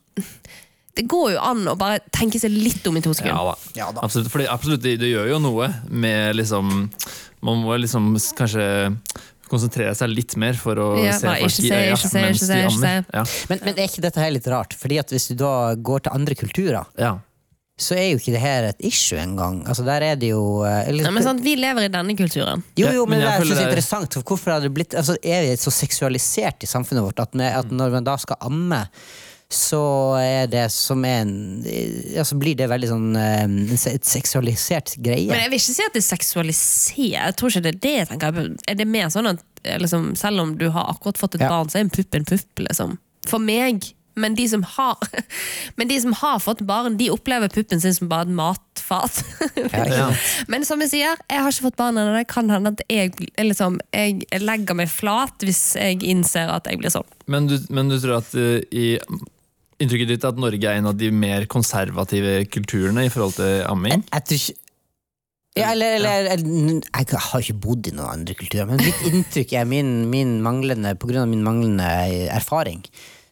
Det går jo an å bare tenke seg litt om i to Ja sekunder. da. Ja da. Absolutt, fordi, absolutt det, det gjør jo noe med liksom Man må liksom kanskje konsentrere seg litt mer for å Ja, se folk i øya mens se, de ammer. Ja. Men, men er ikke dette her litt rart? Fordi at Hvis du da går til andre kulturer, Ja. så er jo ikke det her et issue engang. Altså, der er det jo eh, eller, Nei, men sant, Vi lever i denne kulturen. Jo, jo, Ja, men men, det er så det er- interessant. for Hvorfor har det blitt altså, Er vi så seksualisert i samfunnet vårt at, med, at når man da skal amme, så er det som en altså blir det veldig sånn eh, et seksualisert greie. Men jeg vil ikke si at det er seksualisert. Jeg tror ikke det er det jeg tenker. Er det mer sånn at eh, liksom, selv om du har akkurat fått et Ja. barn, så er en pupp en pupp, liksom. For meg. Men de som har [LAUGHS] Men de som har fått barn, de opplever puppen sin som bare et matfat. [LAUGHS] Ja, Ja. Men som jeg sier, jeg har ikke fått barn ennå. Det kan hende at jeg, liksom, jeg legger meg flat hvis jeg innser at jeg blir sånn. Men, du, men du tror at uh, i Inntrykket ditt er at Norge er en av de mer konservative kulturene i forhold til amming? Jeg tror ikke ja, eller, eller, eller, jeg har ikke bodd i noen andre kulturer, men mitt inntrykk er min, min manglende, på grunn av min manglende erfaring.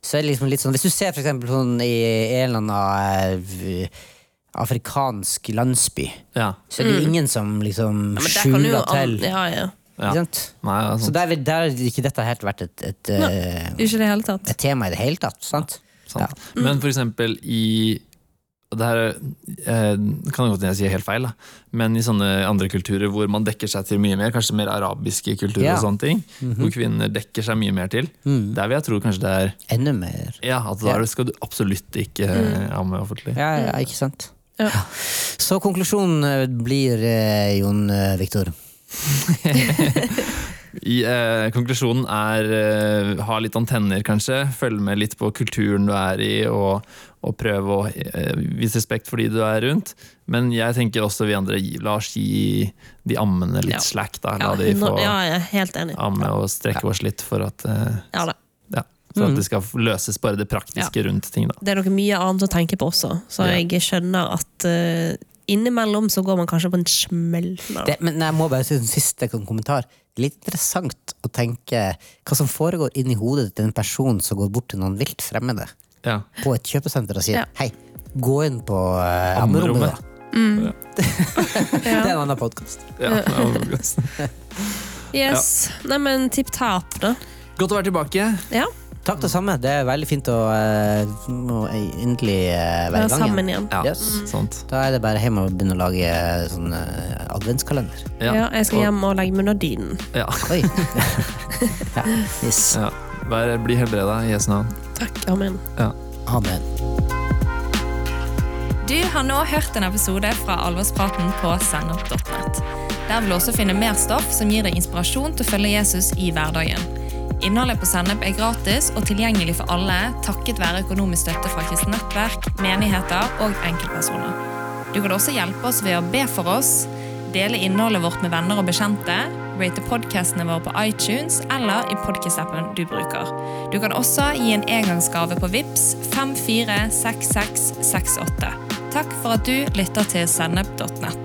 Så er det liksom litt sånn, Hvis du ser for eksempel sånn i en eller annen eh, afrikansk landsby, Ja. så er det jo ingen som liksom Mm. Ja, skjuler til. Ja, ja. Ja. Nei, Så der, der har ikke dette helt vært et, et, eh, Ikke i det hele tatt. et tema i det hele tatt. sant? Sant. Men for eksempel i det her eh, kan godt jeg sier helt feil, da. men i sånne andre kulturer hvor man dekker seg til mye mer, kanskje mer arabiske kulturer Ja. og sånne ting, hvor kvinner dekker seg mye mer til, der vil jeg tro kanskje det er Enda mer. Ja, at Ja. da skal du absolutt ikke Ja, det offentlig. Ja, ja, ikke sant? Ja. Så konklusjonen eh, blir, eh, Jon eh, Viktor [LAUGHS] [LAUGHS] I, eh, konklusjonen er eh, ha litt antenner, kanskje. Følge med litt på kulturen du er i, og, og prøve å eh, vise respekt for de du er rundt. Men jeg tenker også vi andre, la oss gi de ammene litt Ja. slack. da. Ja, La de få ja, jeg helt enig. amme og strekke oss litt for at, eh, Ja, da. for at det skal løses bare det praktiske rundt ting. da. Det er noe mye annet å tenke på også, så Ja. jeg skjønner at uh, innimellom så går man kanskje på en smell. Men jeg må bare si en siste kommentar. Litt interessant å tenke hva som foregår inni hodet til en person som går bort til noen vilt fremmede Ja. på et kjøpesenter og sier Ja. hei, gå inn på uh, Ammerommet. Mm. [LAUGHS] Ja. Det er en annen podkast. Ja, Yes. Nei, men tipp tap, da. å være tilbake. Ja, Takk det samme. Det er veldig fint å, eh, endelig uh, være være i gang sammen igjen. igjen. Ja, Yes. sant. Da er det bare hjem og begynne å lage eh, sånn uh, adventskalender. Ja. Ja, jeg skal hjem og legge meg under dynen. Ja. Oi! [LAUGHS] ja, yes. ja. Vær, bli helbreda i Jesu navn. Takk. Amen. Ja. Amen. Du har nå hørt en episode fra Alvorspraten på sennep.nett. Der vil du også finne mer stoff som gir deg inspirasjon til å følge Jesus i hverdagen. Innholdet på Sennep er gratis og tilgjengelig for alle takket være økonomisk støtte fra kristent nettverk, menigheter og enkeltpersoner. Du kan også hjelpe oss ved å be for oss, dele innholdet vårt med venner og bekjente, rate podcastene våre på iTunes eller i podcast-appen du bruker. Du kan også gi en engangsgave på VIPS 546668. Takk for at du lytter til sennep.nett.